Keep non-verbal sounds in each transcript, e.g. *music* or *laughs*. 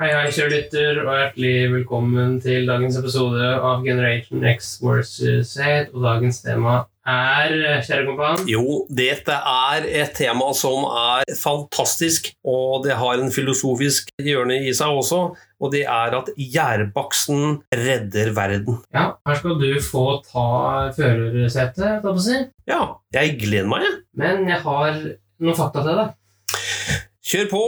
Hei, hei, kjære lytter, og hjertelig velkommen til dagens episode av Generation X versus Z. Og dagens tema er, kjære kompan Jo, dette er et tema som er fantastisk, og det har en filosofisk hjørne i seg også, og det er at gjærbaksten redder verden. Ja, her skal du få ta førersetet, holdt jeg på å si. Ja, jeg gleder meg, jeg. Men jeg har noen fakta til deg. Kjør på!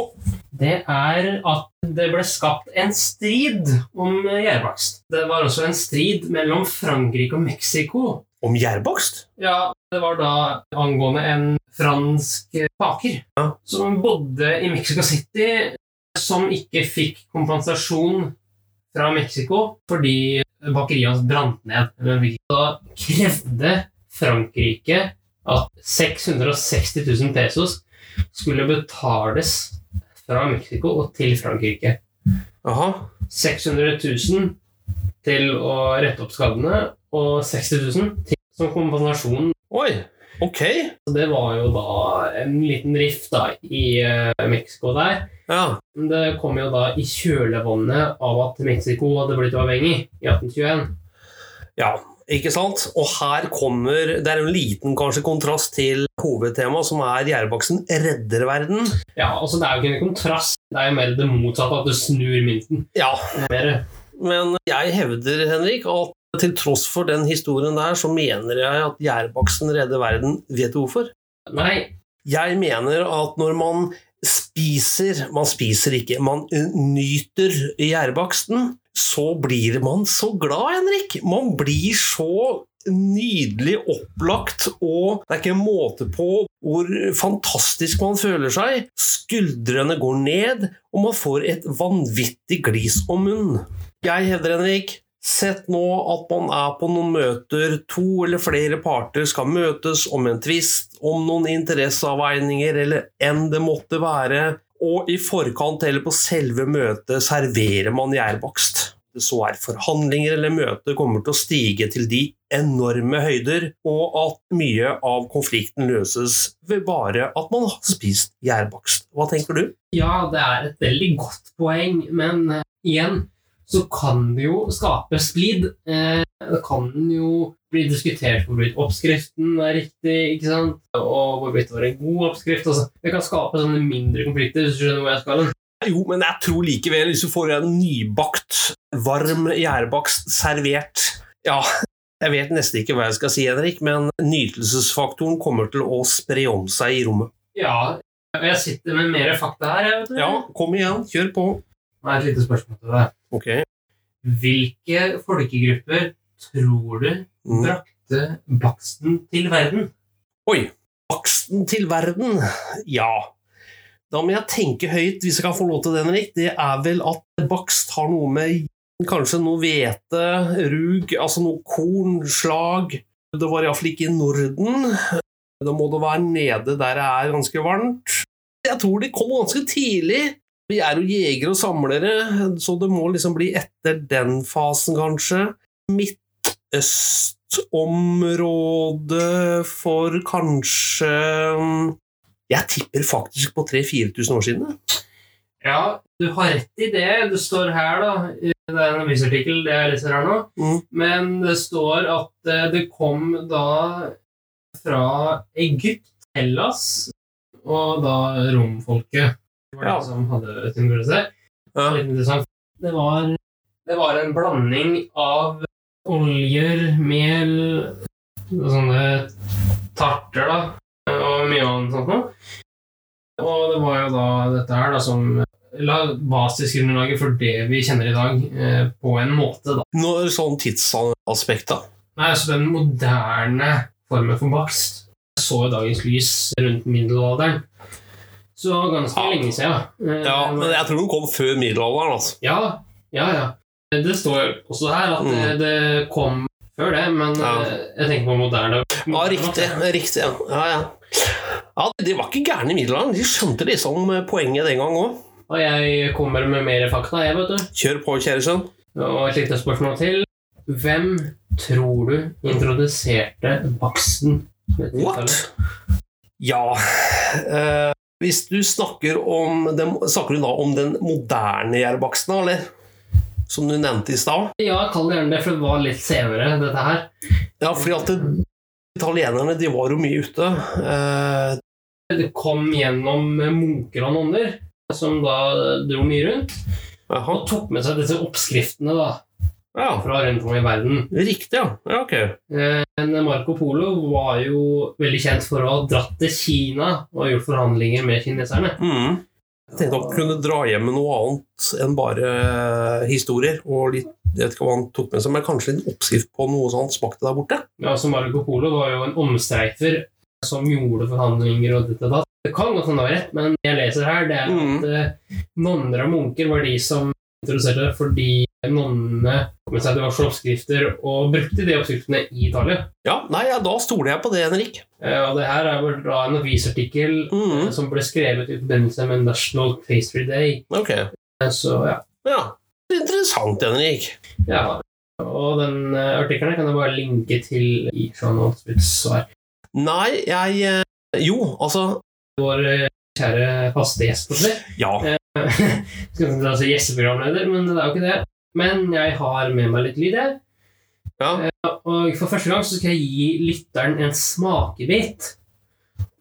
Det er at det ble skapt en strid om gjærbakst. Det var også en strid mellom Frankrike og Mexico. Om gjærbakst? Ja, det var da angående en fransk baker Ja. som bodde i Mexico City, som ikke fikk kompensasjon fra Mexico fordi bakeriet hans brant ned. Da krevde Frankrike at 660 000 pesos skulle betales fra Mexico og til Frankrike. Aha. 600 000 til å rette opp skadene, og 60 000 til, som kompensasjon. Oi, ok. Så det var jo da en liten rift da, i uh, Mexico der. Ja, Det kom jo da i kjølvannet av at Mexico hadde blitt uavhengig i 1821. ja, ikke sant? Og her kommer, det er en liten kanskje kontrast til hovedtemaet, som er gjærbaksten redder verden. Ja, altså Det er jo ikke en kontrast, det er jo mer det motsatte, at du snur mynten. Ja, Men jeg hevder, Henrik, at til tross for den historien der, så mener jeg at gjærbaksten redder verden. Vet du hvorfor? Nei, Jeg mener at når man spiser Man spiser ikke, man nyter gjærbaksten, så blir man så glad, Henrik. Man blir så nydelig opplagt, og det er ikke en måte på hvor fantastisk man føler seg. Skuldrene går ned, og man får et vanvittig glis om munnen. Jeg hevder, Henrik, Sett nå at man er på noen møter, to eller flere parter skal møtes om en tvist, om noen interesseavveininger eller enn det måtte være, og i forkant eller på selve møtet serverer man gjærbakst. Så er forhandlinger eller møter kommer til å stige til de enorme høyder, og at mye av konflikten løses ved bare at man har spist gjærbakst. Hva tenker du? ja, det er et veldig godt poeng, men eh, igjen så kan det jo skape splid. Eh, det kan jo bli diskutert hvorvidt oppskriften er riktig, ikke sant? og hvorvidt det var en god oppskrift. Altså, det kan skape sånne mindre konflikter, hvis du skjønner hvor jeg skal. hen. Jo, men jeg tror likevel, hvis du får en nybakt, varm gjærbakst servert Ja, jeg vet nesten ikke hva jeg skal si, Henrik, men nytelsesfaktoren kommer til å spre om seg i rommet. Ja, jeg sitter med mer fakta her. Jeg vet du. Ja, kom igjen, kjør på. Nå er et lite spørsmål til deg. Ok. Hvilke folkegrupper tror du Mm. brakte baksten til verden? Oi. Baksten til verden? Ja. Da må jeg tenke høyt, hvis jeg kan få lov til det, Henrik. Det er vel at bakst har noe med kanskje noe hvete, rug, altså noe korn, slag Det var iallfall ikke i Norden. Da må det være nede der det er ganske varmt. Jeg tror de kom ganske tidlig. Vi er jo jegere og samlere, så det må liksom bli etter den fasen, kanskje. Midtøstområdet for kanskje Jeg tipper faktisk på 3000-4000 år siden. Ja, du har rett i det. Det står her, da Det er en avisartikkel det jeg leser her nå. Mm. Men det står at eh, det kom da fra Egypt, Hellas, og da romfolket. Ja. som hadde sin Ja. Det var, det var en blanding av oljer, mel, sånne tarter, da, og mye annet sånt noe. Og det var jo da dette her da som la basisgrunnlaget for det vi kjenner i dag, eh, på en måte, da. Når sånn tidsaspekt, da. Nei, altså den moderne formen for bakst så jo dagens lys rundt middelalderen. Så ganske Ja. lenge siden. Eh, Ja, men jeg tror den kom før middelalderen. altså. Ja, ja, ja. Det står også her at Mm. det, kom før det, men Ja. eh, jeg tenker på moderne. Ja, riktig. riktig ja. Ja, ja. De var ikke gærne i middelalderen. De skjønte liksom poenget den gang òg. Og jeg kommer med mer fakta, jeg, vet du. Kjør på, kjære sønn. Og et lite spørsmål til. Hvem tror du introduserte baksten? What? Ja eh, Hvis du snakker om den, Snakker du da om den moderne gjærbaksten, eller? Som du nevnte i stad? Ja, kall det gjerne det, for det var litt senere, dette her. Ja, fordi at det, italienerne de var jo mye ute. Eh, Det kom gjennom munker og nonner, som da dro mye rundt, Aha. og tok med seg disse oppskriftene da, Ja, fra rundt om i verden. riktig, ja. ja ok. Eh, Men Marco Polo var jo veldig kjent for å ha dratt til Kina og gjort forhandlinger med kineserne. Mm. Jeg tenkte han kunne dra hjem med noe annet enn bare eh, historier. Og litt, jeg vet ikke hva han tok med seg, men kanskje en oppskrift på noe som han smakte der borte? Ja, så Marco Polo var jo en omstreifer som gjorde forhandlinger og dette og datt. Det kan godt hende det var rett, men jeg leser her, det er at mm. nonner og munker var de som introduserte for fordi nonnene med seg diverse oppskrifter og brukte de oppskriftene i Italia. Ja, nei, ja, da stoler jeg på det, Henrik. Eh, Og det her er vel da en avisartikkel Mm. eh, som ble skrevet i forbindelse med National Pastry Day. Ok. Eh, Så ja. Ja. Interessant, Henrik. ja. Og den eh, artikkelen kan jeg bare linke til i Sean svar. Nei, jeg eh, Jo, altså Vår eh, kjære faste gjest på det. Ja. *laughs* Skal ikke si gjesteprogramleder, men det er jo ikke det. Men jeg har med meg litt lyd her. ja. Og for første gang så skal jeg gi lytteren en smakebit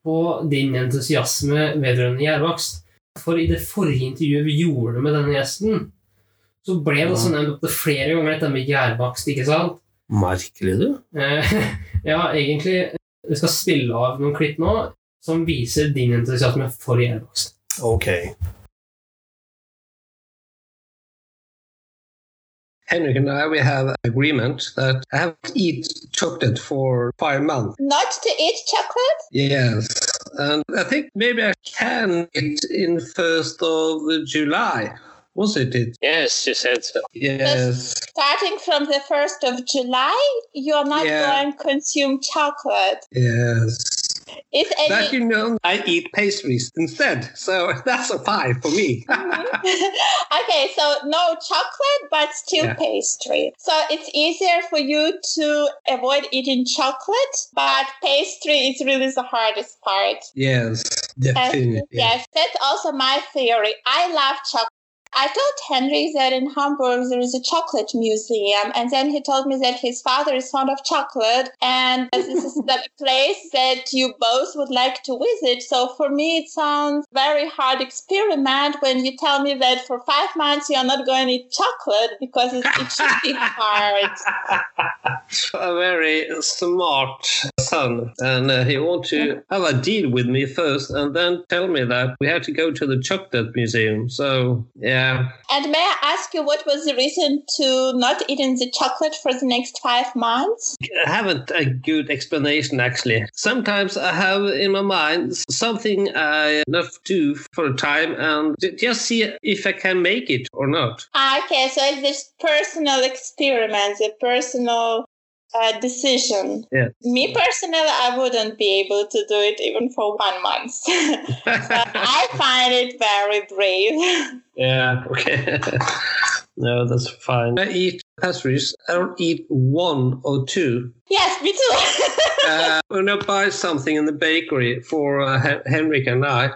på din entusiasme vedrørende gjærbakst. For i det forrige intervjuet vi gjorde med denne gjesten, så ble det også nevnt opptil flere ganger dette med gjærbakst, ikke sant? Merkelig, du. Eh, *laughs* ja, egentlig Vi skal spille av noen klipp nå som viser din entusiasme for gjærbakst. Ok. Henrik and I, we have agreement that I have to eat chocolate for five months. Not to eat chocolate? Yes, and I think maybe I can eat in first of July. Was it it? Yes, you said so. Yes. Starting from the 1st of July, you're not Yeah. going to consume chocolate. Yes. But any you know, I eat pastries instead, so *laughs* that's a five for me. *laughs* Mm-hmm. *laughs* okay, so no chocolate, but still Yeah. pastry. So it's easier for you to avoid eating chocolate, but pastry is really the hardest part. yes, definitely. yes, that's also my theory. I love chocolate. I told Henry that in Hamburg there is a chocolate museum, and then he told me that his father is fond of chocolate, and this is *laughs* the place that you both would like to visit. So for me, it sounds very hard experiment when you tell me that for five months you are not going to eat chocolate because it, it should be hard. *laughs* a very smart son, and uh, he want to have a deal with me first, and then tell me that we have to go to the chocolate museum. So yeah, And may I ask you what was the reason to not eating the chocolate for the next five months? I haven't a good explanation actually. Sometimes I have in my mind something I love to do for a time, and just see if I can make it or not. Ah, Okay, so it's this personal experiment, a personal uh, decision. Yeah. Me personally, I wouldn't be able to do it even for one month. *laughs* *laughs* I find it very brave. Yeah, okay. *laughs* no, that's fine. I eat pastries. I don't eat one or two. yes, me too. uh, when I buy something in the bakery for uh, Hen- Henrik and I,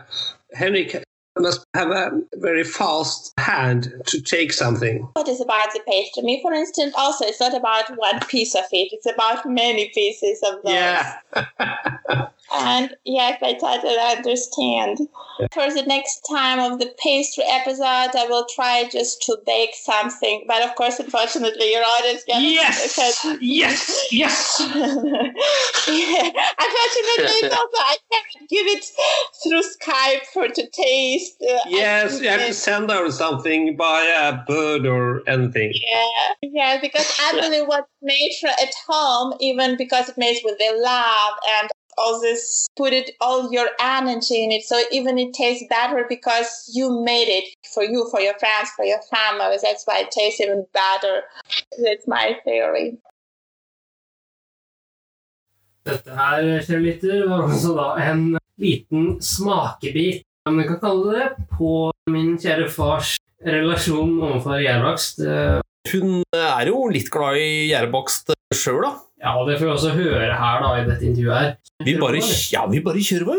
Henrik must have a very fast hand to take something. what is about the pastry? Me, for instance, also, it's not about one piece of it. It's about many pieces of those. Yeah. *laughs* And yes, I totally understand. For the next time of the pastry episode, I will try just to bake something. But of course, unfortunately, your audience can Yes. *laughs* can- Yes. Yes. yeah. *laughs* Unfortunately, it's also I can't give it through Skype for to taste. Uh, Yes. think You have to that- send out something by a bird or anything. Yeah, yeah, because I *laughs* believe what made for at home, even because it made with the love and all this, put it all your energy in it. So even it tastes better because you made it for you, for your friends, for your family. That's why it tastes even better. That's my theory. Dette her, kjære lytter, var også da en liten smakebit, om vi kan kalle det, på min kjære fars relasjon overfor gjærbakst. Hun er jo litt glad i gjærbakst sjøl, da. Ja, det får vi også høre her da, i dette intervjuet her. Vi bare, ja, vi bare kjører på,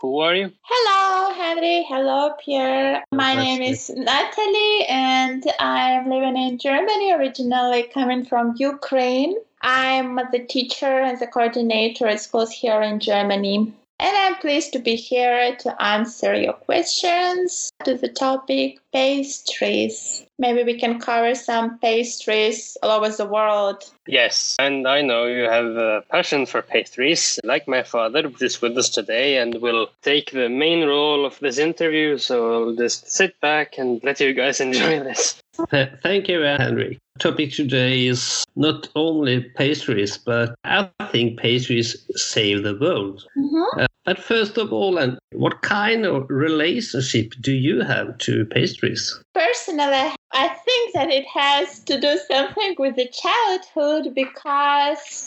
Who are you? Hello, Henry. Hello, Pierre. My Nice name to is Natalie, and I'm living in Germany, originally coming from Ukraine. I'm the teacher and the coordinator at schools here in Germany. And I'm pleased to be here to answer your questions to the topic pastries. Maybe we can cover some pastries all over the world. Yes, and I know you have a passion for pastries, like my father, who is with us today and will take the main role of this interview. So I'll just sit back and let you guys *laughs* enjoy this. Thank you, Henry. Topic today is not only pastries, but I think pastries save the world. Mhm. But first of all, and what kind of relationship do you have to pastries? Personally, I think that it has to do something with the childhood because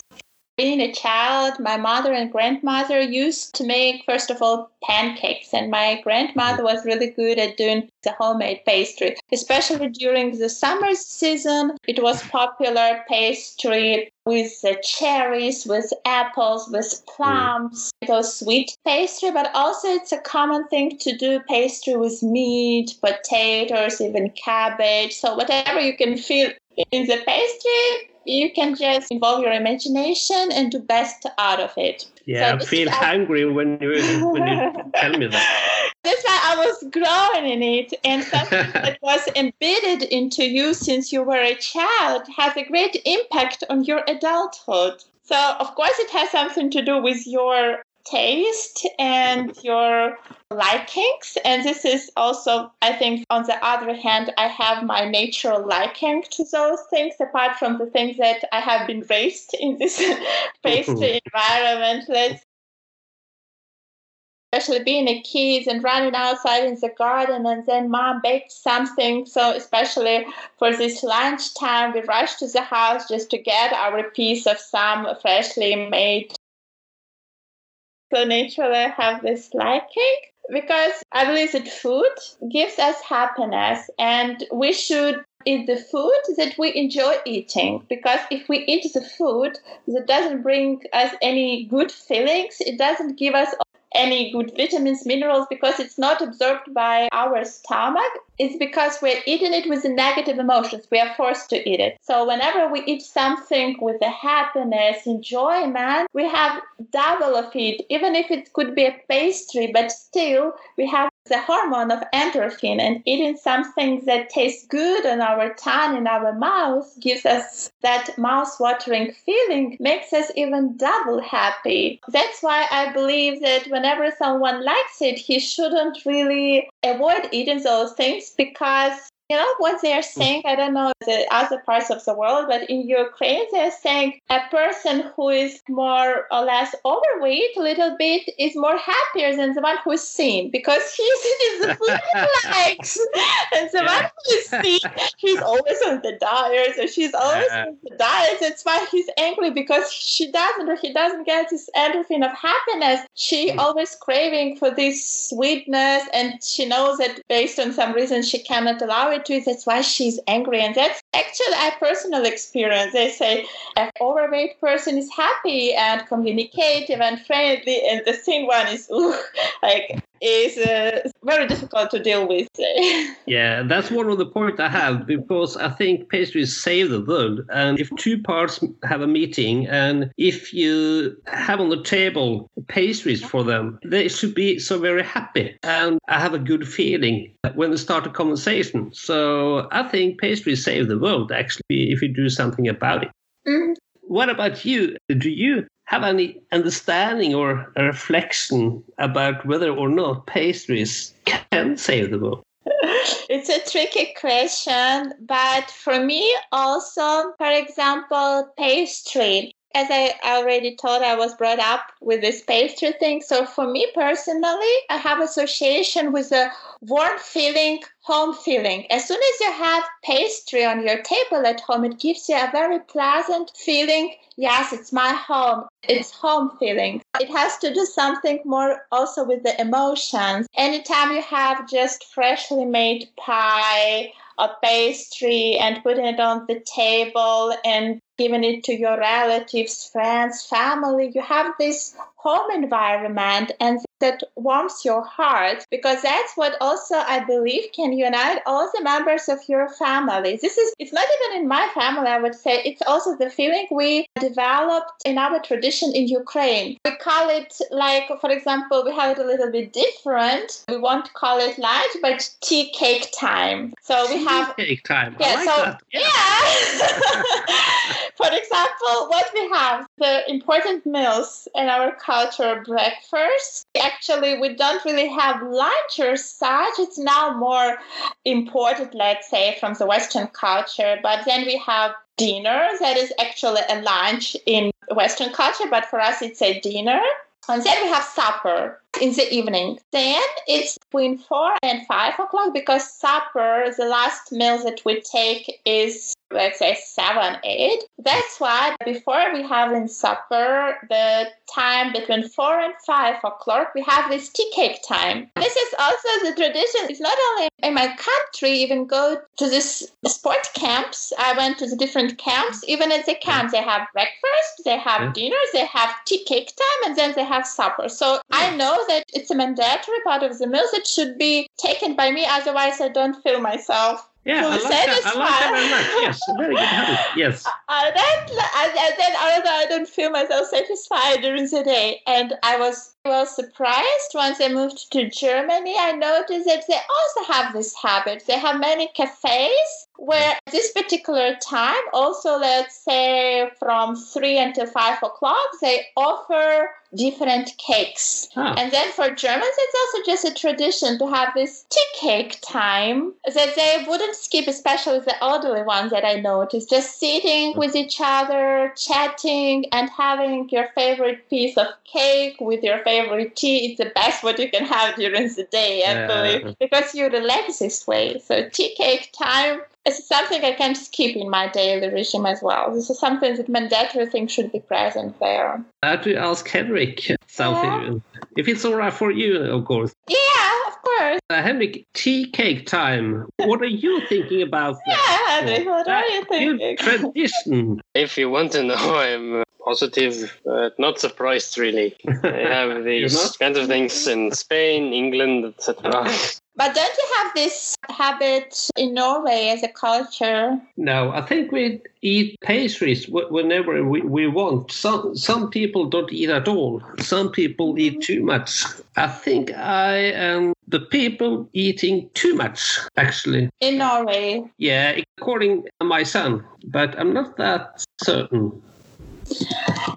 being a child, my mother and grandmother used to make, first of all, pancakes. And my grandmother mm-hmm. was really good at doing the homemade pastry, especially during the summer season. It was popular pastry with the cherries, with apples, with mm. plums, those sweet pastry, but also it's a common thing to do pastry with meat, potatoes, even cabbage. So whatever you can feel in the pastry, you can just involve your imagination and do best out of it. Yeah, So I feel hungry when you when you *laughs* tell me that. That's why I was growing in it, and something *laughs* that was embedded into you since you were a child has a great impact on your adulthood. So, of course, it has something to do with your taste and your likings. And this is also, I think, on the other hand, I have my natural liking to those things, apart from the things that I have been raised in this *laughs* pastry mm-hmm. environment. Let's especially being a kid and running outside in the garden and then mom baked something so especially for this lunchtime we rush to the house just to get our piece of some freshly made so naturally I have this liking because I believe that food gives us happiness and we should eat the food that we enjoy eating because if we eat the food that doesn't bring us any good feelings it doesn't give us any good vitamins, minerals, because it's not absorbed by our stomach. It's because we're eating it with negative emotions. We are forced to eat it. So whenever we eat something with the happiness, enjoyment, we have double of it. Even if it could be a pastry, but still we have the hormone of endorphin and eating something that tastes good on our tongue in our mouth gives us that mouth-watering feeling makes us even double happy. That's why i believe that whenever someone likes it he shouldn't really avoid eating those things because you know what they're mm. saying i don't know the other parts of the world but in ukraine they're saying a person who is more or less overweight a little bit is more happier than the one who is thin because he's eating the *laughs* food likes and the one who is thin he's always on the diet or she's always Yeah. on the diet. That's why he's angry because she doesn't or he doesn't get this endorphin of happiness. She mm. always craving for this sweetness and she knows that based on some reason she cannot allow it that's why she's angry. And that's actually a personal experience. They say an overweight person is happy and communicative and friendly and the thin one is ooh, like is uh, very difficult to deal with *laughs* Yeah, that's one of the points I have because I think pastries save the world. And if two parts have a meeting and if you have on the table pastries for them, they should be so very happy. And I have a good feeling when they start a conversation. So I think pastries save the world actually if you do something about it. Mhm. What about you? Do you have any understanding or reflection about whether or not pastries can save the world? *laughs* it's a tricky question, but for me, also, for example, pastry. As I already told, I was brought up with this pastry thing. So for me personally, I have association with a warm feeling, home feeling. As soon as you have pastry on your table at home, it gives you a very pleasant feeling. Yes, it's my home. It's home feeling. It has to do something more also with the emotions. Anytime you have just freshly made pie a pastry and putting it on the table and giving it to your relatives, friends, family. You have this home environment and that warms your heart because that's what also I believe can unite all the members of your family. This is it's not even in my family, I would say it's also the feeling we developed in our tradition in Ukraine. We call it like for example, we have it a little bit different. We won't call it lunch, but tea cake time. So we have Cake time. yeah, like so that. yeah. *laughs* For example, what we have the important meals in our culture breakfast. Actually, we don't really have lunch or such. It's now more imported, let's say, from the Western culture. But then we have dinner that is actually a lunch in Western culture, but for us it's a dinner. And then we have supper in the evening. Then it's between four and five o'clock because supper, the last meal that we take is let's say seven, eight. That's why before we have in supper, the time between four and five o'clock, we have this tea cake time. This is also the tradition. It's not only in my country, even go to this sport camps. I went to the different camps. Even at the camps, they have breakfast, they have Yeah. dinner, they have tea cake time, and then they have supper. So I hmm. know that it's a mandatory part of the meal that should be taken by me. Otherwise, I don't feel myself Yeah, I like that. I like that very much. Yes, very good habit. Yes. *laughs* Uh, that, and, and then uh, although uh, I don't feel myself satisfied during the day, and I was well surprised once I moved to Germany. I noticed that they also have this habit. They have many cafes where at this particular time, also let's say from three until five o'clock, they offer different cakes. Ah. And then for Germans, it's also just a tradition to have this tea cake time that they wouldn't skip, especially the elderly ones that I noticed, just sitting with each other, chatting, and having your favorite piece of cake with your favorite tea. is the best what you can have during the day, I Yeah. believe, because you relax this way. So tea cake time is something I can't skip in my daily regime as well. This is something that mandatory thing should be present there. I have to ask Henrik something. If it's all right for you, of course. Yeah, of course. Uh, Henrik, tea cake time. What are you thinking about *laughs* Yeah. Henrik, what are you Good thinking? *laughs* tradition. If you want to know, I'm positive, but not surprised really. They *laughs* have these not? kinds of things in Spain, England, etc. *laughs* But don't you have this habit in Norway as a culture? No, I think we eat pastries whenever we, we want. Some some people don't eat at all. Some people eat too much. I think I am the people eating too much, actually. In Norway. Yeah, according to my son, but I'm not that certain.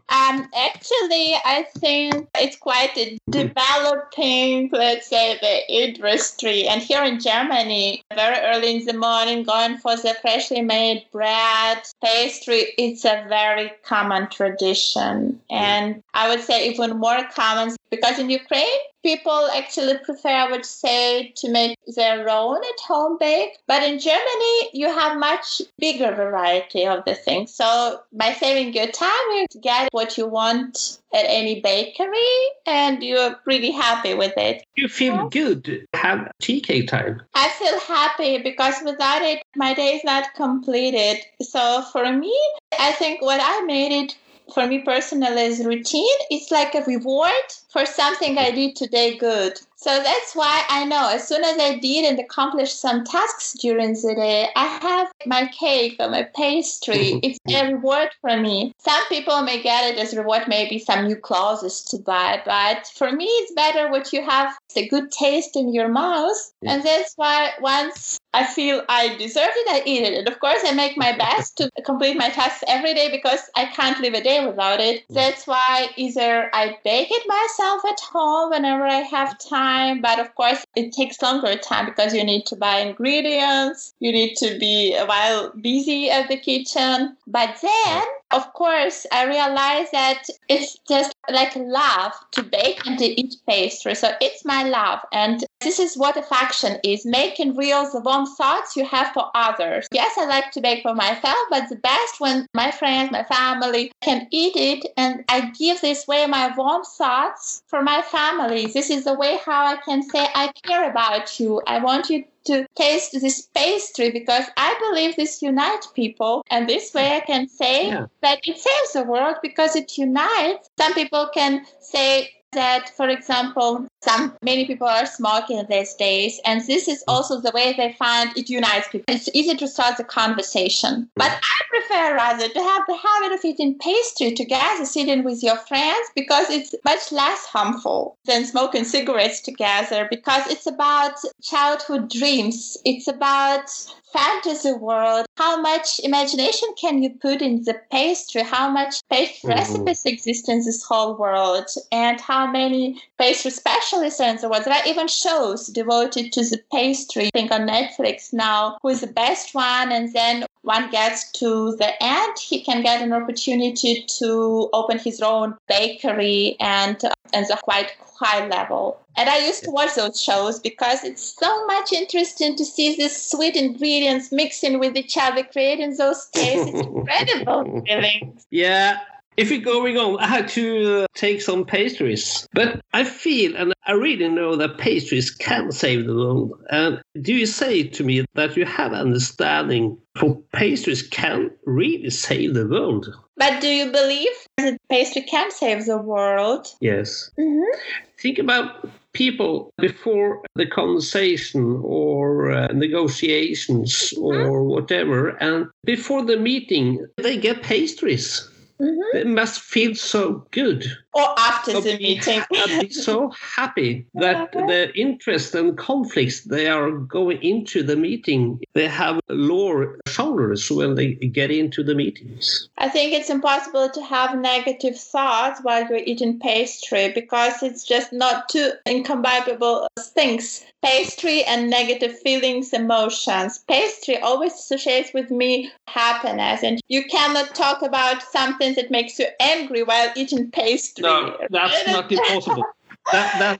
Um, actually, I think it's quite a developing, let's say, the industry. And here in Germany, very early in the morning, going for the freshly made bread, pastry, it's a very common tradition. And I would say even more common because in Ukraine, people actually prefer, I would say, to make their own at home bake. But in Germany, you have much bigger variety of the things. So by saving your time, you get what you want at any bakery, and you're pretty happy with it. You feel good have tea cake time. I feel happy because without it, my day is not completed. So for me, I think what I made it for me personally is routine. It's like a reward for something I did today good. So that's why I know as soon as I did and accomplished some tasks during the day, I have my cake or my pastry. *laughs* It's a reward for me. Some people may get it as reward, maybe some new clothes to buy, but for me, it's better what you have the good taste in your mouth. And that's why once I feel I deserve it, I eat it. And of course, I make my *laughs* best to complete my tasks every day because I can't live a day without it. That's why either I bake it myself at home whenever I have time, but of course, it takes longer time because you need to buy ingredients, you need to be a while busy at the kitchen. But then of course, I realize that it's just like love to bake and to eat pastry. So it's my love. And this is what affection is making real the warm thoughts you have for others. Yes, I like to bake for myself, but the best when my friends, my family can eat it. And I give this way my warm thoughts for my family. This is the way how I can say, I care about you. I want you to taste this pastry because I believe this unites people. And this way I can say Yeah. that it saves the world because it unites. Some people can say that, for example, some many people are smoking these days, and this is mm. also the way they find it unites people. It's easy to start the conversation, mm. but I prefer rather to have the habit of eating pastry together, sitting with your friends, because it's much less harmful than smoking cigarettes together. Because it's about childhood dreams. It's about fantasy world how much imagination can you put in the pastry how much pastry Mhm. recipes exist in this whole world and how many pastry specialists are in the world there are even shows devoted to the pastry i think on netflix now who is the best one and then one gets to the end he can get an opportunity to open his own bakery and uh, and the quite high level. And I used to watch those shows because it's so much interesting to see these sweet ingredients mixing with each other, creating those tastes. It's *laughs* incredible feeling. Yeah. If you're going on, I had to uh, take some pastries. But I feel and I really know that pastries can save the world. And do you say to me that you have understanding for pastries can really save the world? But do you believe that pastry can save the world? Yes. Mm-hmm. Think about people before the conversation or uh, negotiations or whatever, and before the meeting, they get pastries. Mm-hmm. They must feel so good. Or after They'll the be meeting. *laughs* I'd be so happy that the interest and conflicts they are going into the meeting, they have lower shoulders when they get into the meetings. I think it's impossible to have negative thoughts while you're eating pastry because it's just not two incompatible things. Pastry and negative feelings, emotions. Pastry always associates with me happiness, and you cannot talk about something that makes you angry while eating pastry. No, that's not *laughs* impossible. That that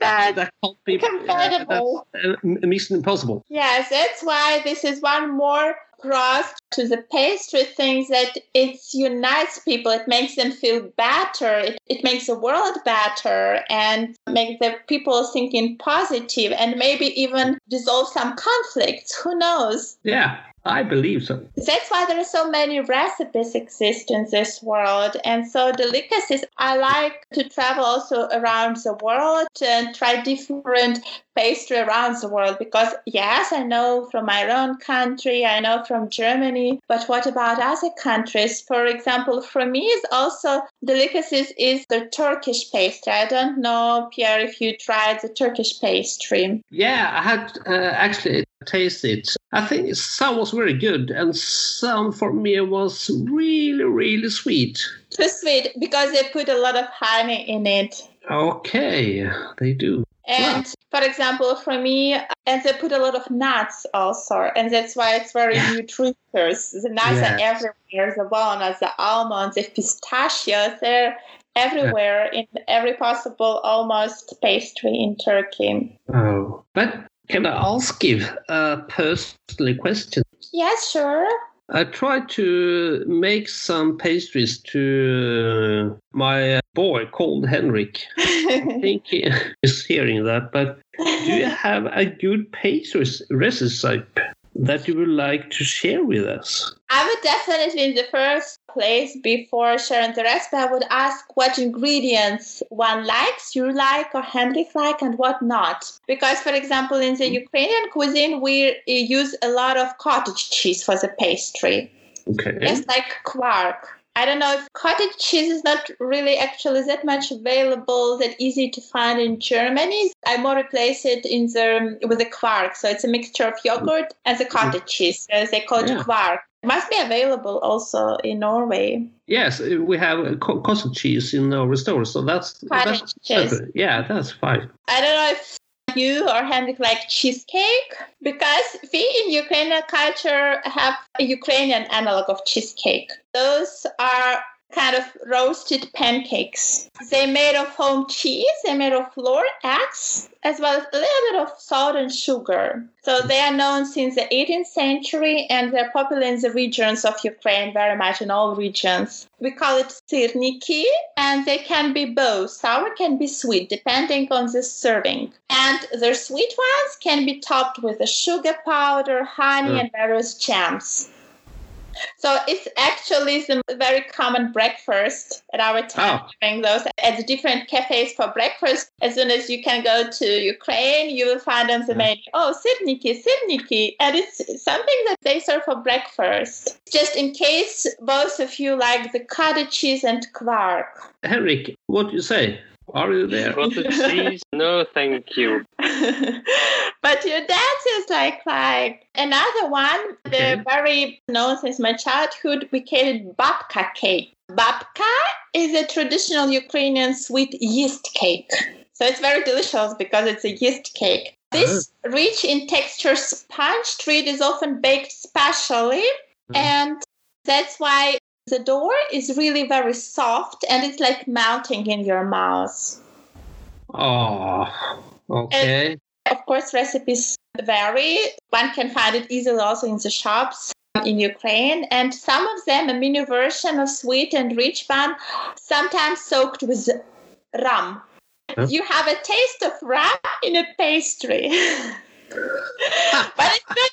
that That- can't be. Compatible. that's uh, mission impossible. Yes, that's why this is one more cross to the pastry things that it unites people. It makes them feel better. It, it makes the world better and make the people thinking positive and maybe even dissolve some conflicts. Who knows? Yeah, I believe so. That's why there are so many recipes exist in this world. And so delicacies, I like to travel also around the world and try different pastry around the world because yes, I know from my own country, I know from Germany, but what about other countries? For example, for me is also delicacies is the Turkish pastry. I don't know, Pierre, if you tried the Turkish pastry. Yeah, I had uh, actually tasted. I think some was very good, and some for me was really, really sweet. Too sweet because they put a lot of honey in it. Okay, they do. And for example, for me, and they put a lot of nuts also, and that's why it's very nutritious. The nuts are everywhere the walnuts, the almonds, the pistachios, they're everywhere in every possible almost pastry in Turkey. Oh, but can I ask you a personal question? Yes, sure. I tried to make some pastries to uh, my boy called Henrik. I *laughs* think he *laughs* is hearing that, but do you *laughs* have a good pastries recipe that you would like to share with us? I would definitely, in the first place, before sharing the recipe, I would ask what ingredients one likes, you like, or Henrik like, and what not. Because, for example, in the Ukrainian cuisine, we use a lot of cottage cheese for the pastry. Okay. It's like quark. I don't know if cottage cheese is not really actually that much available, that easy to find in Germany. I more replace it in the with the quark. So it's a mixture of yogurt and the cottage mm. cheese. As they call it Yeah. quark. Must be available also in Norway. Yes, we have co- cottage cheese in our store, so that's that's cheese. yeah, that's fine. I don't know if you or Henrik like cheesecake? Because we in Ukrainian culture have a Ukrainian analog of cheesecake. Those are kind of roasted pancakes. They're made of home cheese, they're made of flour, eggs, as well as a little bit of salt and sugar. So they are known since the 18th century and they're popular in the regions of Ukraine, very much in all regions. We call it sirniki, and they can be both sour, can be sweet, depending on the serving. And the sweet ones can be topped with a sugar powder, honey, Mm. and various jams. So it's actually some very common breakfast at our time Oh. during those at the different cafes for breakfast. As soon as you can go to Ukraine, you will find on the menu, oh, sirniki, sirniki. And it's something that they serve for breakfast. Just in case both of you like the cottage cheese and quark. Henrik, what do you say? Are you there? Cheese? No, thank you. *laughs* but your dance is like like another one. Okay. They're very known since my childhood. We call it babka cake. Babka is a traditional Ukrainian sweet yeast cake. So it's very delicious because it's a yeast cake. This rich in texture sponge treat is often baked specially, Mhm. and that's why the door is really very soft and it's like melting in your mouth. Oh, okay. Of course, recipes vary. One can find it easily also in the shops in Ukraine, and some of them a mini version of sweet and rich bun, sometimes soaked with rum. Huh? You have a taste of rum in a pastry. *laughs* Ah. but it's not,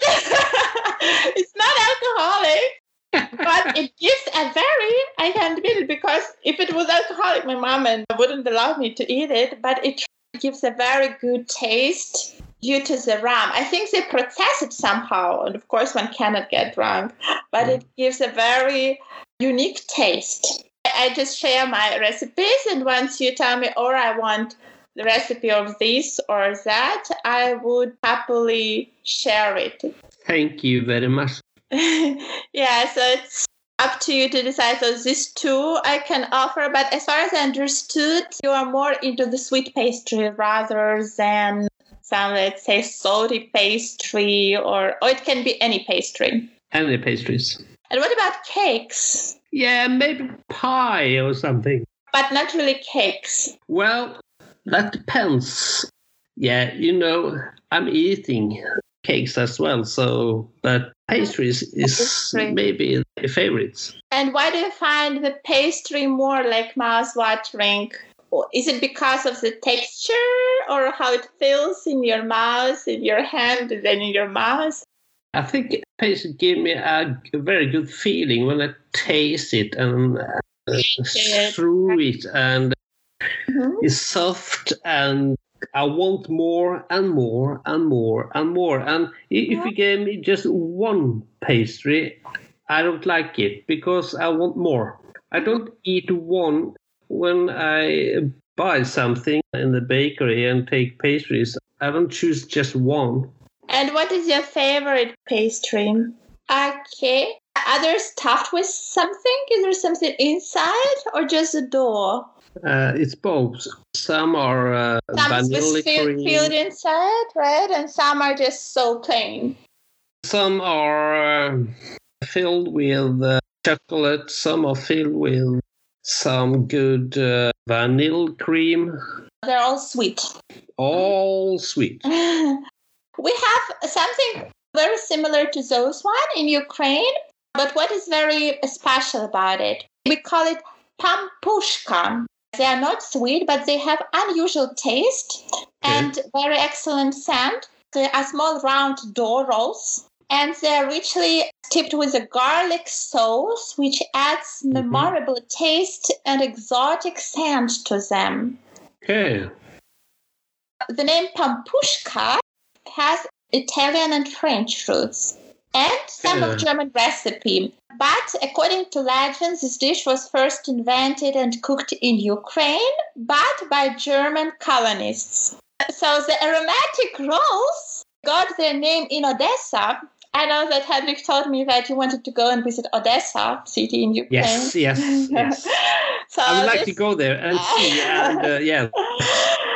*laughs* it's not alcoholic. But it gives a very, I can't admit it, because if it was alcoholic, my mom and wouldn't allow me to eat it, but it gives a very good taste due to the rum. I think they process it somehow, and of course, one cannot get drunk, but it mm. gives a very unique taste. I just share my recipes, and once you tell me, or I want the recipe of this or that, I would happily share it. Thank you very much. *laughs* yeah, so it's up to you to decide. So these two I can offer, but as far as I understood, you are more into the sweet pastry rather than some, let's say, salty pastry, or or it can be any pastry. Any pastries? And what about cakes? Yeah, maybe pie or something. But not really cakes. Well, that depends. Yeah, you know, I'm eating cakes as well, so but pastries is maybe the favorites. And why do you find the pastry more like mouth-watering? Is it because of the texture or how it feels in your mouth, in your hand, and then in your mouth? I think pastry give me a very good feeling when I taste it and uh, through it, and Mhm. it's soft and I want more and more and more and more. And if you gave me just one pastry, I don't like it because I want more. I mm-hmm. don't eat one when I buy something in the bakery and take pastries. I don't choose just one. And what is your favorite pastry? Okay. Are they stuffed with something? Is there something inside or just a dough? Uh, it's both. Some are uh, Some vanilla cream. filled inside, right? And some are just so plain. Some are uh, filled with uh, chocolate. Some are filled with some good uh, vanilla cream. They're all sweet. All sweet. *laughs* we have something very similar to those one in Ukraine, but what is very special about it? We call it pampushka. They are not sweet, but they have unusual taste and very excellent scent. They are small round dough rolls. And they're richly tipped with a garlic sauce, which adds Mhm. memorable taste and exotic scent to them Okay. the name pampushka has Italian and French roots and some Yeah. of German recipe. But according to legends, this dish was first invented and cooked in Ukraine, but by German colonists. So the aromatic rolls got their name in Odessa. I know that Hedwig told me that you wanted to go and visit Odessa city in Ukraine. Yes, yes, yes. *laughs* so I would like to go there and see. And uh, yeah, *laughs*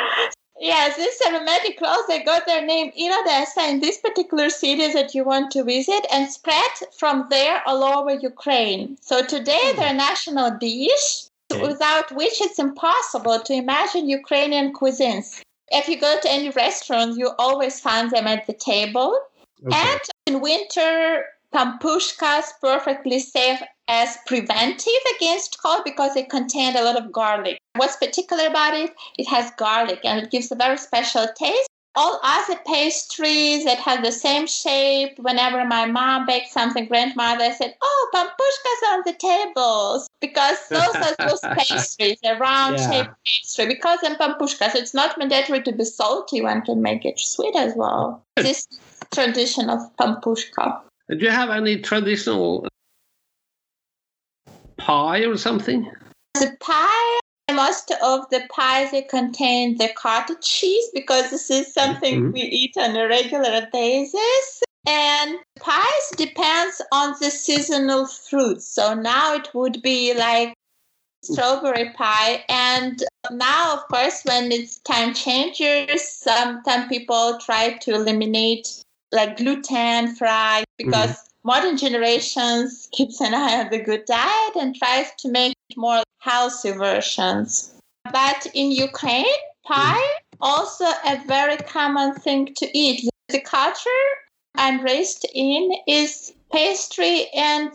Yes, these aromatic cloves, they got their name in Odessa in this particular cities that you want to visit and spread from there all over Ukraine. So today hmm. they're a national dish Okay. without which it's impossible to imagine Ukrainian cuisines. If you go to any restaurant, you always find them at the table. Okay. And in winter, pampushkas perfectly safe as preventive against cold because they contain a lot of garlic. What's particular about it? It has garlic and it gives a very special taste. All other pastries that have the same shape, whenever my mom baked something, grandmother said, Oh, pampushkas on the tables. Because *laughs* those are those pastries, a round Yeah. shaped pastry. Because in pampushkas, it's not mandatory to be salty, one can make it sweet as well. This tradition of pampushka. Do you have any traditional pie or something? The pie, most of the pies they contain the cottage cheese because this is something Mhm. we eat on a regular basis. And pies depends on the seasonal fruits. So now it would be like strawberry pie and now of course when it's time changes some some people try to eliminate like gluten fry Mm-hmm. because modern generations keeps an eye on the good diet and tries to make more healthy versions. But in ukraine pie mm-hmm. also a very common thing to eat. The culture i'm raised in is pastry and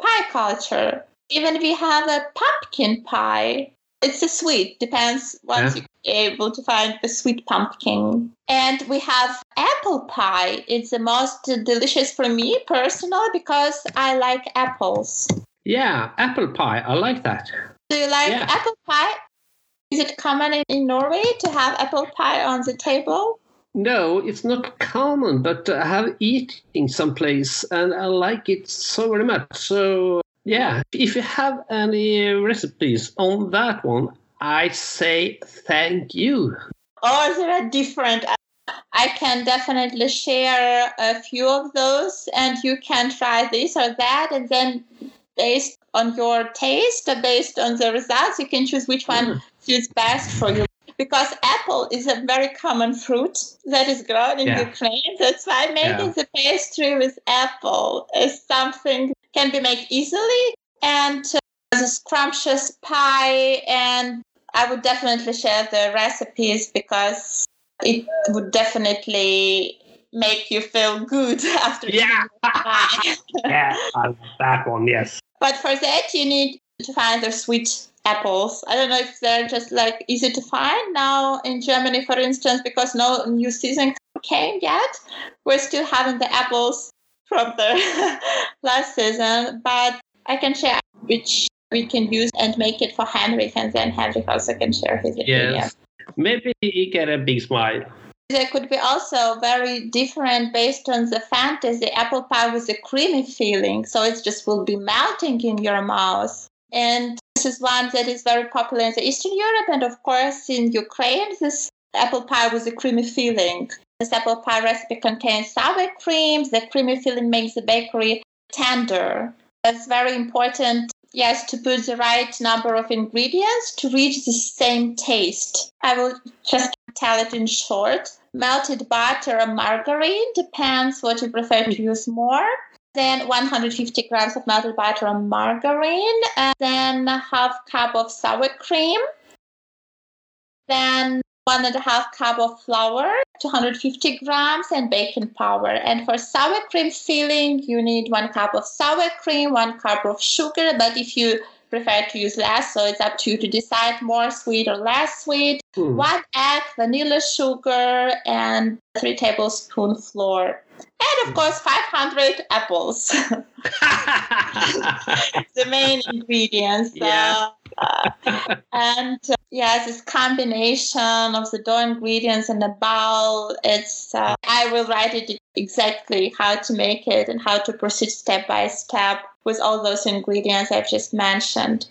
pie culture. Even we have a pumpkin pie. It's a sweet depends once Yeah. you're able to find the sweet pumpkin. And we have apple pie it's the most delicious for me personally because i like apples Yeah, apple pie. I like that. do you like Yeah. apple pie is it common in, norway to have apple pie on the table No, it's not common, but I have eaten someplace and I like it so very much. So, yeah, if you have any recipes on that one, I say thank you. Oh, or there are different i can definitely share a few of those and you can try this or that. And then based on your taste or based on the results you can choose which one suits best for you. Because apple is a very common fruit that is grown in Yeah. ukraine. That's why making the pastry with apple is something can be made easily and uh, the scrumptious pie. And I would definitely share the recipes because it would definitely make you feel good *laughs* after Yeah. *laughs* Yeah, that one, yes. but for that, you need to find the sweet apples. I don't know if they're just like easy to find now in Germany, for instance, because no new season came yet. We're still having the apples from the *laughs* last season, but I can share which we can use and make it for Henrik, and then Henrik also can share his opinion. Maybe you get a big smile. They could be also very different based on the fantasy. Apple pie with a creamy feeling, so it just will be melting in your mouth. And this is one that is very popular in Eastern Europe and, of course, in Ukraine. This apple pie with a creamy feeling. This apple pie recipe contains sour cream. The creamy feeling makes the bakery tender. That's very important, yes, to put the right number of ingredients to reach the same taste. I will just tell it in short. Melted butter or margarine depends what you prefer to use more. Then 150 grams of melted butter or margarine, and then a half cup of sour cream. Then one and a half cup of flour, 250 grams, and baking powder. And for sour cream filling, you need one cup of sour cream, one cup of sugar. But if you prefer to use less, so it's up to you to decide more sweet or less sweet. Hmm. One egg, vanilla sugar, and three tablespoon flour. And of course, 500 apples. *laughs* *laughs* the main ingredients. Yeah. Uh, *laughs* and uh, yeah, this combination of the dough ingredients and the bowl, it's, uh, I will write it exactly how to make it and how to proceed step by step with all those ingredients I've just mentioned.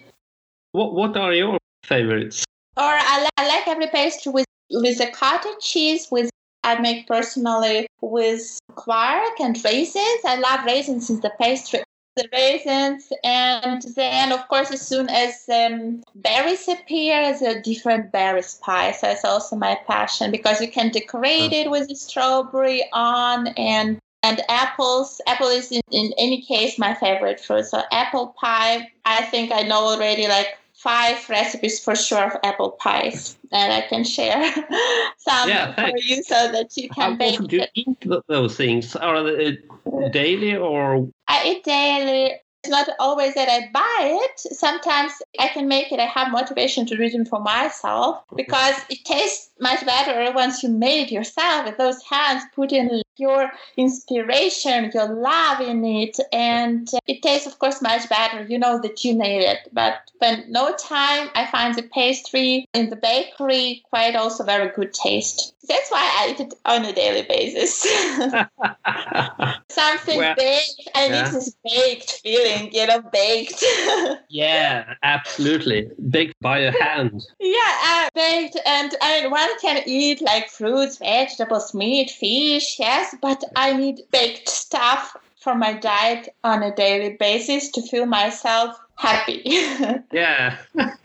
what, what are your favorites? Or I, li- I like every pastry with, with the cottage cheese, with I make personally with quark and raisins. I love raisins in the pastry. The raisins, and then of course as soon as um, berries appear, a different berry pie. So it's also my passion because you can decorate it with the strawberry on and and apples. Apple is in, in any case my favorite fruit. So apple pie, I think I know already like five recipes for sure of apple pies and I can share *laughs* some Yeah, for you so that you How can bake often do you eat those things? Are they uh, daily or I eat daily. It's not always that I buy it. Sometimes I can make it. I have motivation to do it for myself because it tastes much better once you made it yourself with those hands. Put in your inspiration, your love in it, and it tastes, of course, much better. You know that you made it. But when no time, I find the pastry in the bakery quite also very good taste. That's why I eat it on a daily basis. *laughs* Something Well, baked. I yeah. need this baked feeling, you know, baked. *laughs* Yeah, absolutely. Baked by a hand. yeah, uh, baked. And I mean, one can eat like fruits, vegetables, meat, fish, yes, but I need baked stuff for my diet on a daily basis to feel myself happy. *laughs* Yeah.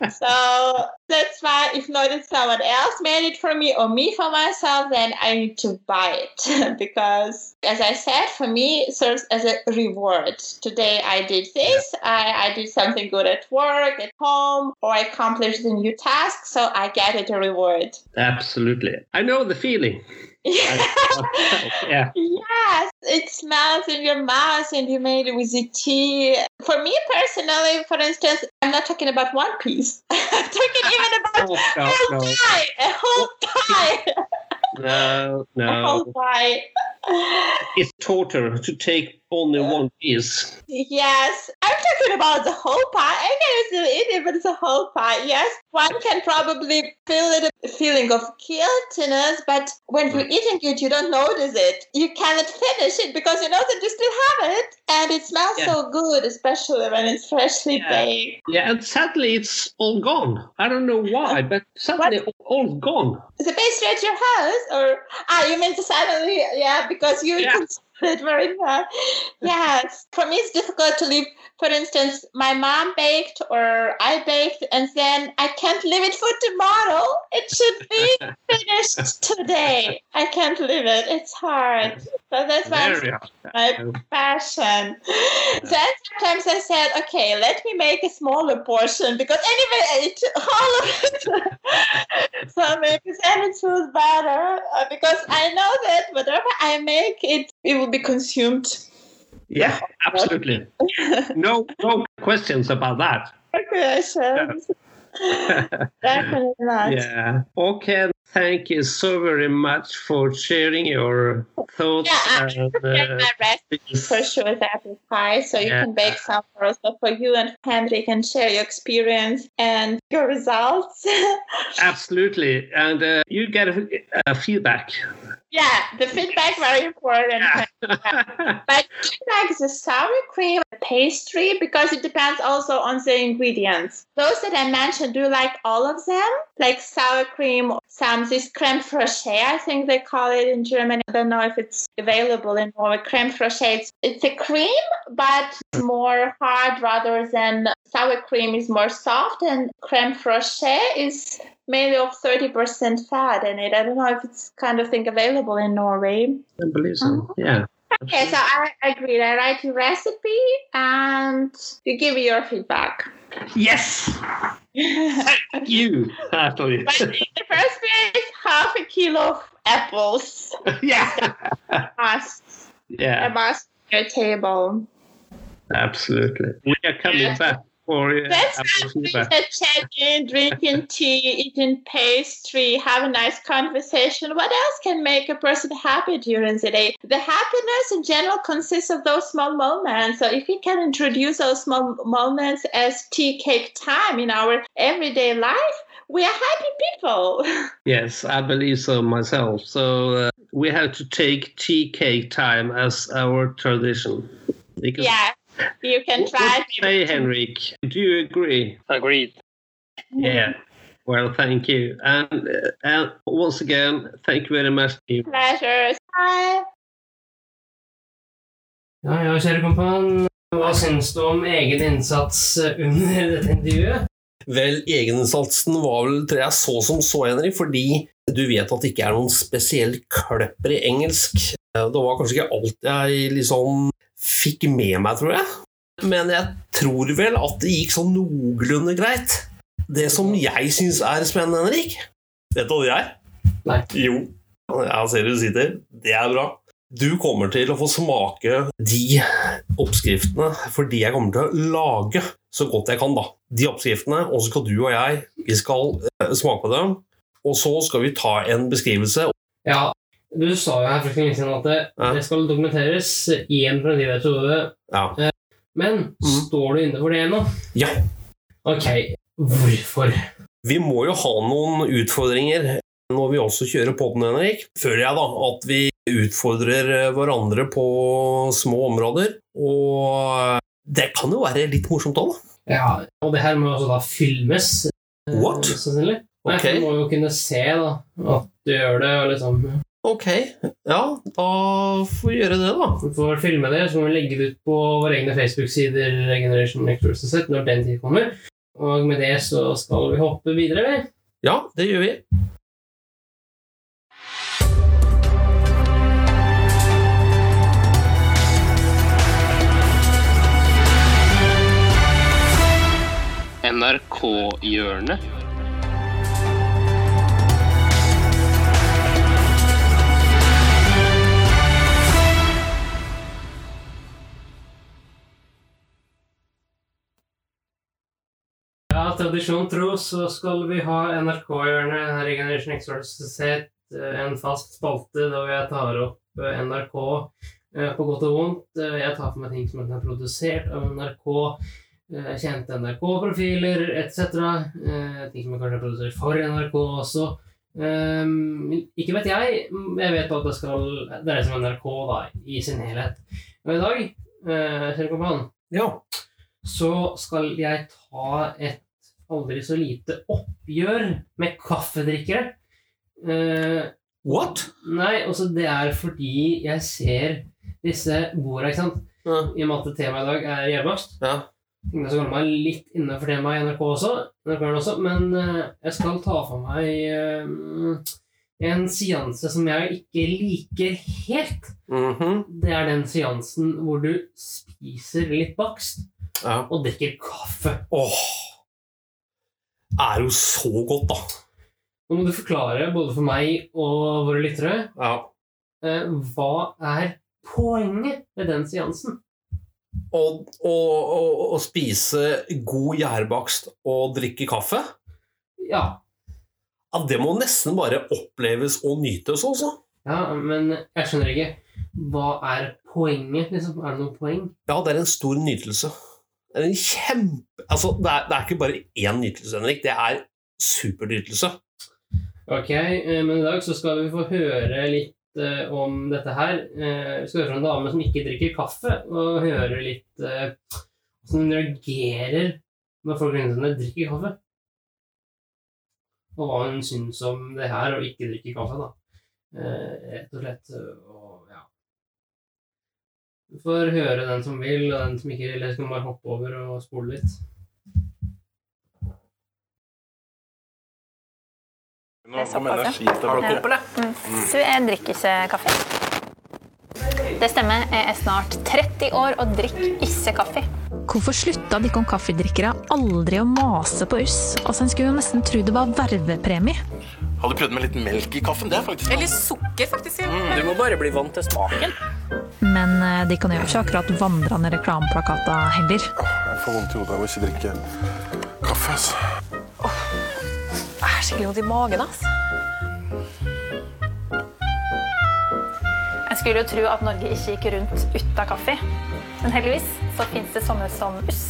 so that's why if not someone else made it for me or me for myself, then I need to buy it *laughs* because as I said, for me it serves as a reward. Today I did this, I, I did something good at work, at home, or I accomplished a new task, so I get it a reward. Absolutely. I know the feeling. *laughs* Yeah. Yes, it smells in your mouth and you made it with the tea. For me personally, for instance, I'm not talking about one piece. *laughs* I'm talking about Oh, whole no. pie, a whole pie, no. pie. It's torture to take only one piece. Yes, I'm talking about the whole pie. I can still eat it, but it's a whole pie. Yes, one can probably feel it, a feeling of guiltiness, but when you're eating it, you mm. don't notice it. You cannot finish it because you know that you still have it, and it smells Yeah. so good, especially when it's freshly Yeah. baked. Yeah, and sadly it's all gone. I don't know why, but suddenly all gone. Is the pastry at your house, or ah, you mean suddenly? Yeah, because you Yeah. it very much. Yes, for me it's difficult to leave. For instance, my mom baked or I baked, and then I can't leave it for tomorrow. It should be *laughs* finished today. I can't leave it. It's hard. So that's why I'm Very hard. my passion. Then sometimes I said, okay, let me make a smaller portion because anyway I ate all of it. It feels better uh, because I know that whatever I make, it it will be consumed. Yeah, absolutely. *laughs* No, no questions about that. Congratulations. Definitely not. Yeah. Okay. Thank you so very much for sharing your thoughts. Yeah, I- and, uh, my recipe for sure with apple pie, so you Yeah. can bake some for also for you and Henrik and share your experience and your results. *laughs* absolutely. And uh, you get a, a feedback. Yeah, the feedback very important. Yeah. *laughs* But like the sour cream pastry, because it depends also on the ingredients. Those that I mentioned, do you like all of them? Like sour cream, some this creme fraiche, I think they call it in Germany. I don't know if it's available in Norway. Creme fraiche, it's, it's a cream, but more hard rather than sour cream is more soft, and creme fraiche is made of 30% fat in it. I don't know if it's kind of thing available in Norway. I believe so. Oh. Yeah. Okay, so I agree. I write your recipe and you give me your feedback. Yes. *laughs* Thank you, Natalie. But in the first place, half a kilo of apples *laughs* yeah. must, Yeah. A must your table. Absolutely. We are coming back for uh, our something feedback. that check-in, drinking tea, eating pastry, have a nice conversation. What else can make a person happy during the day? The happiness in general consists of those small moments. So if we can introduce those small moments as tea cake time in our everyday life, we are happy people. *laughs* Yes, I believe so myself. So uh, we have to take tea cake time as our tradition. Because yeah, you can try. What say, Henrik? Do you agree? Agreed. Yeah. Well, thank you. And, uh, and once again, thank you very much. Pleasure. Bye. Ja, ja, kjære kompan. Hva syns du om egen innsats under dette intervjuet? Vel, egeninnsatsen var vel, tror jeg, så som så, Henrik, fordi du vet at det ikke er noen spesiell kløpper i engelsk. Det var kanskje ikke alt jeg liksom fikk med meg, tror jeg. Men jeg tror vel at det gikk sånn noenlunde greit. Det som jeg syns er spennende, Henrik Vet du hva det er? Nei. Jo. Jeg ser du sitter. Det er bra. Du kommer til å få smake de oppskriftene fordi jeg kommer til å lage så godt jeg kan, da. De oppskriftene, og så skal du og jeg vi skal eh, smake på dem. Og så skal vi ta en beskrivelse. Ja, du sa jo her for lenge siden at det, Ja. det skal dokumenteres i en fremtidig episode. Ja. Men står du inne for det ennå? Ja. Ok, hvorfor? Vi må jo ha noen utfordringer når vi også kjører podden, Henrik. Føler jeg da at vi utfordrer hverandre på små områder. Og det kan jo være litt morsomt òg, da. Ja, og det her må jo også da filmes. eh, What? Sannsynlig. Nei, Ok. for Du må jo kunne se da, at du gjør det, og liksom Ok, ja, da får vi gjøre det, da. Vi får filme det, så må vi legge det ut på våre egne Facebook-sider Generation Next når den tid kommer. Og med det så skal vi hoppe videre, vi. Ja, det gjør vi. NRK-hjørnet. Tradisjon tro så skal vi ha NRK-hjørnet her i Generation Next Versus eh, en fast spalte da jeg tar opp eh, NRK eh, på godt og vondt. Jeg tar for meg ting som er produsert av NRK, kjente NRK-profiler etc. Ting som er kanskje produsert for NRK også. Um, ikke vet jeg. Jeg vet at det skal dreie seg om NRK da, i sin helhet. Og i dag, kjære kompan, Ja. så skal jeg ta et aldri så lite oppgjør med kaffedrikkere. Uh, What? nei, også det er fordi jeg ser disse borda, ikke sant? Ja. I og med at temaet i dag er gjærbakst. ja. Jeg skal holde meg litt innenfor temaet i NRK også, NRK også men uh, jeg skal ta for meg uh, en seanse som jeg ikke liker helt. Mhm. Det er den seansen hvor du spiser litt bakst ja. og drikker kaffe. Åh. Er jo så godt, da. Nå må du forklare, både for meg og våre lyttere, Ja. eh, hva er poenget med den seansen? Å, og spise god gjærbakst og drikke kaffe? Ja, Ja, Det må nesten bare oppleves og nytes også. ja, men jeg skjønner ikke. Hva er poenget, liksom? Er det noe poeng? Ja, det er en stor nytelse. Det er en kjempe... Altså, det er, det er ikke bare én nytelse, Henrik. Det er supernytelse. Ok, eh, men i dag så skal vi få høre litt eh, om dette her. Eh, vi skal høre fra en dame som ikke drikker kaffe, og høre litt hvordan hun reagerer når folk rundt henne drikker kaffe. Og hva hun syns om det her å ikke drikke kaffe, da. Rett og slett. Og. Du får høre den som vil, og den som ikke vil. Jeg skal bare hoppe over og spole litt. Nå kom energistøvler. Så jeg drikker ikke kaffe. Det stemmer. Jeg er snart 30 år og drikker ikke kaffe. Hvorfor slutta de kaffedrikkere aldri å mase på oss? Altså, En skulle jo nesten tro det var vervepremie. Har du prøvd med litt melk i kaffen? Det er faktisk Eller sukker, faktisk. Ja. Du må bare bli vant til smaken. Men eh, de kan jo ikke akkurat vandrende reklameplakater heller. Jeg får vondt i hodet av å ikke drikke kaffe. altså. Jeg har skikkelig vondt i magen. ass. Jeg skulle jo tro at Norge ikke gikk rundt uten kaffe. Men heldigvis så fins det sånne som uss.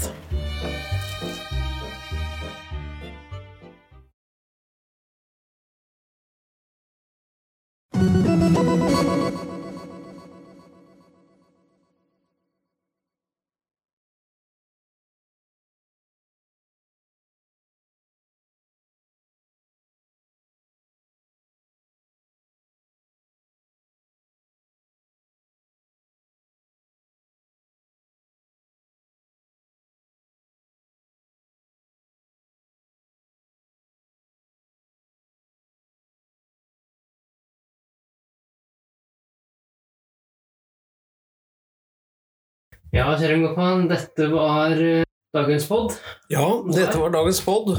Ja, kjære Gopan, dette var eh, dagens pod. Ja, dette var dagens pod.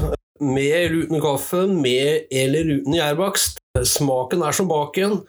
Med eller uten kaffe, med eller uten gjærbakst. Smaken er som baken,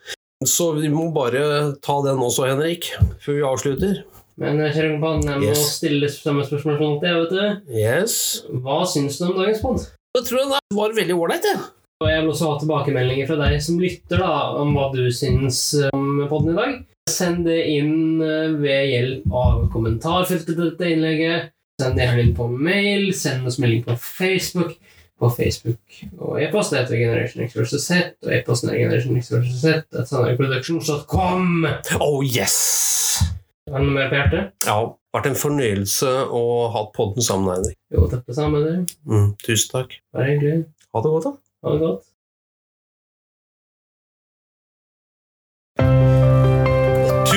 så vi må bare ta den også, Henrik, før vi avslutter. Men eh, kjære Gopan, jeg må Yes. stille samme spørsmål som alltid, vet du. Yes. Hva syns du om dagens pod? Jeg tror den var veldig ålreit, jeg. Og jeg vil også ha tilbakemeldinger fra deg som lytter, da, om hva du syns eh, om podden i dag. Send det inn eh, ved hjelp av kommentarfeltet til dette innlegget. Send det inn på mail, send oss melding på Facebook. På Facebook og e-post heter Generation X vs. Z, og e-posten er Generation X vs. Z. at sandbergproductions.com. Oh yes! Har du noe mer på hjertet? Ja, vært en fornøyelse å ha podden sammen med deg. Jo, samme, det. Mm, tusen takk. Bare hyggelig. Ha det godt, da. Ha det godt.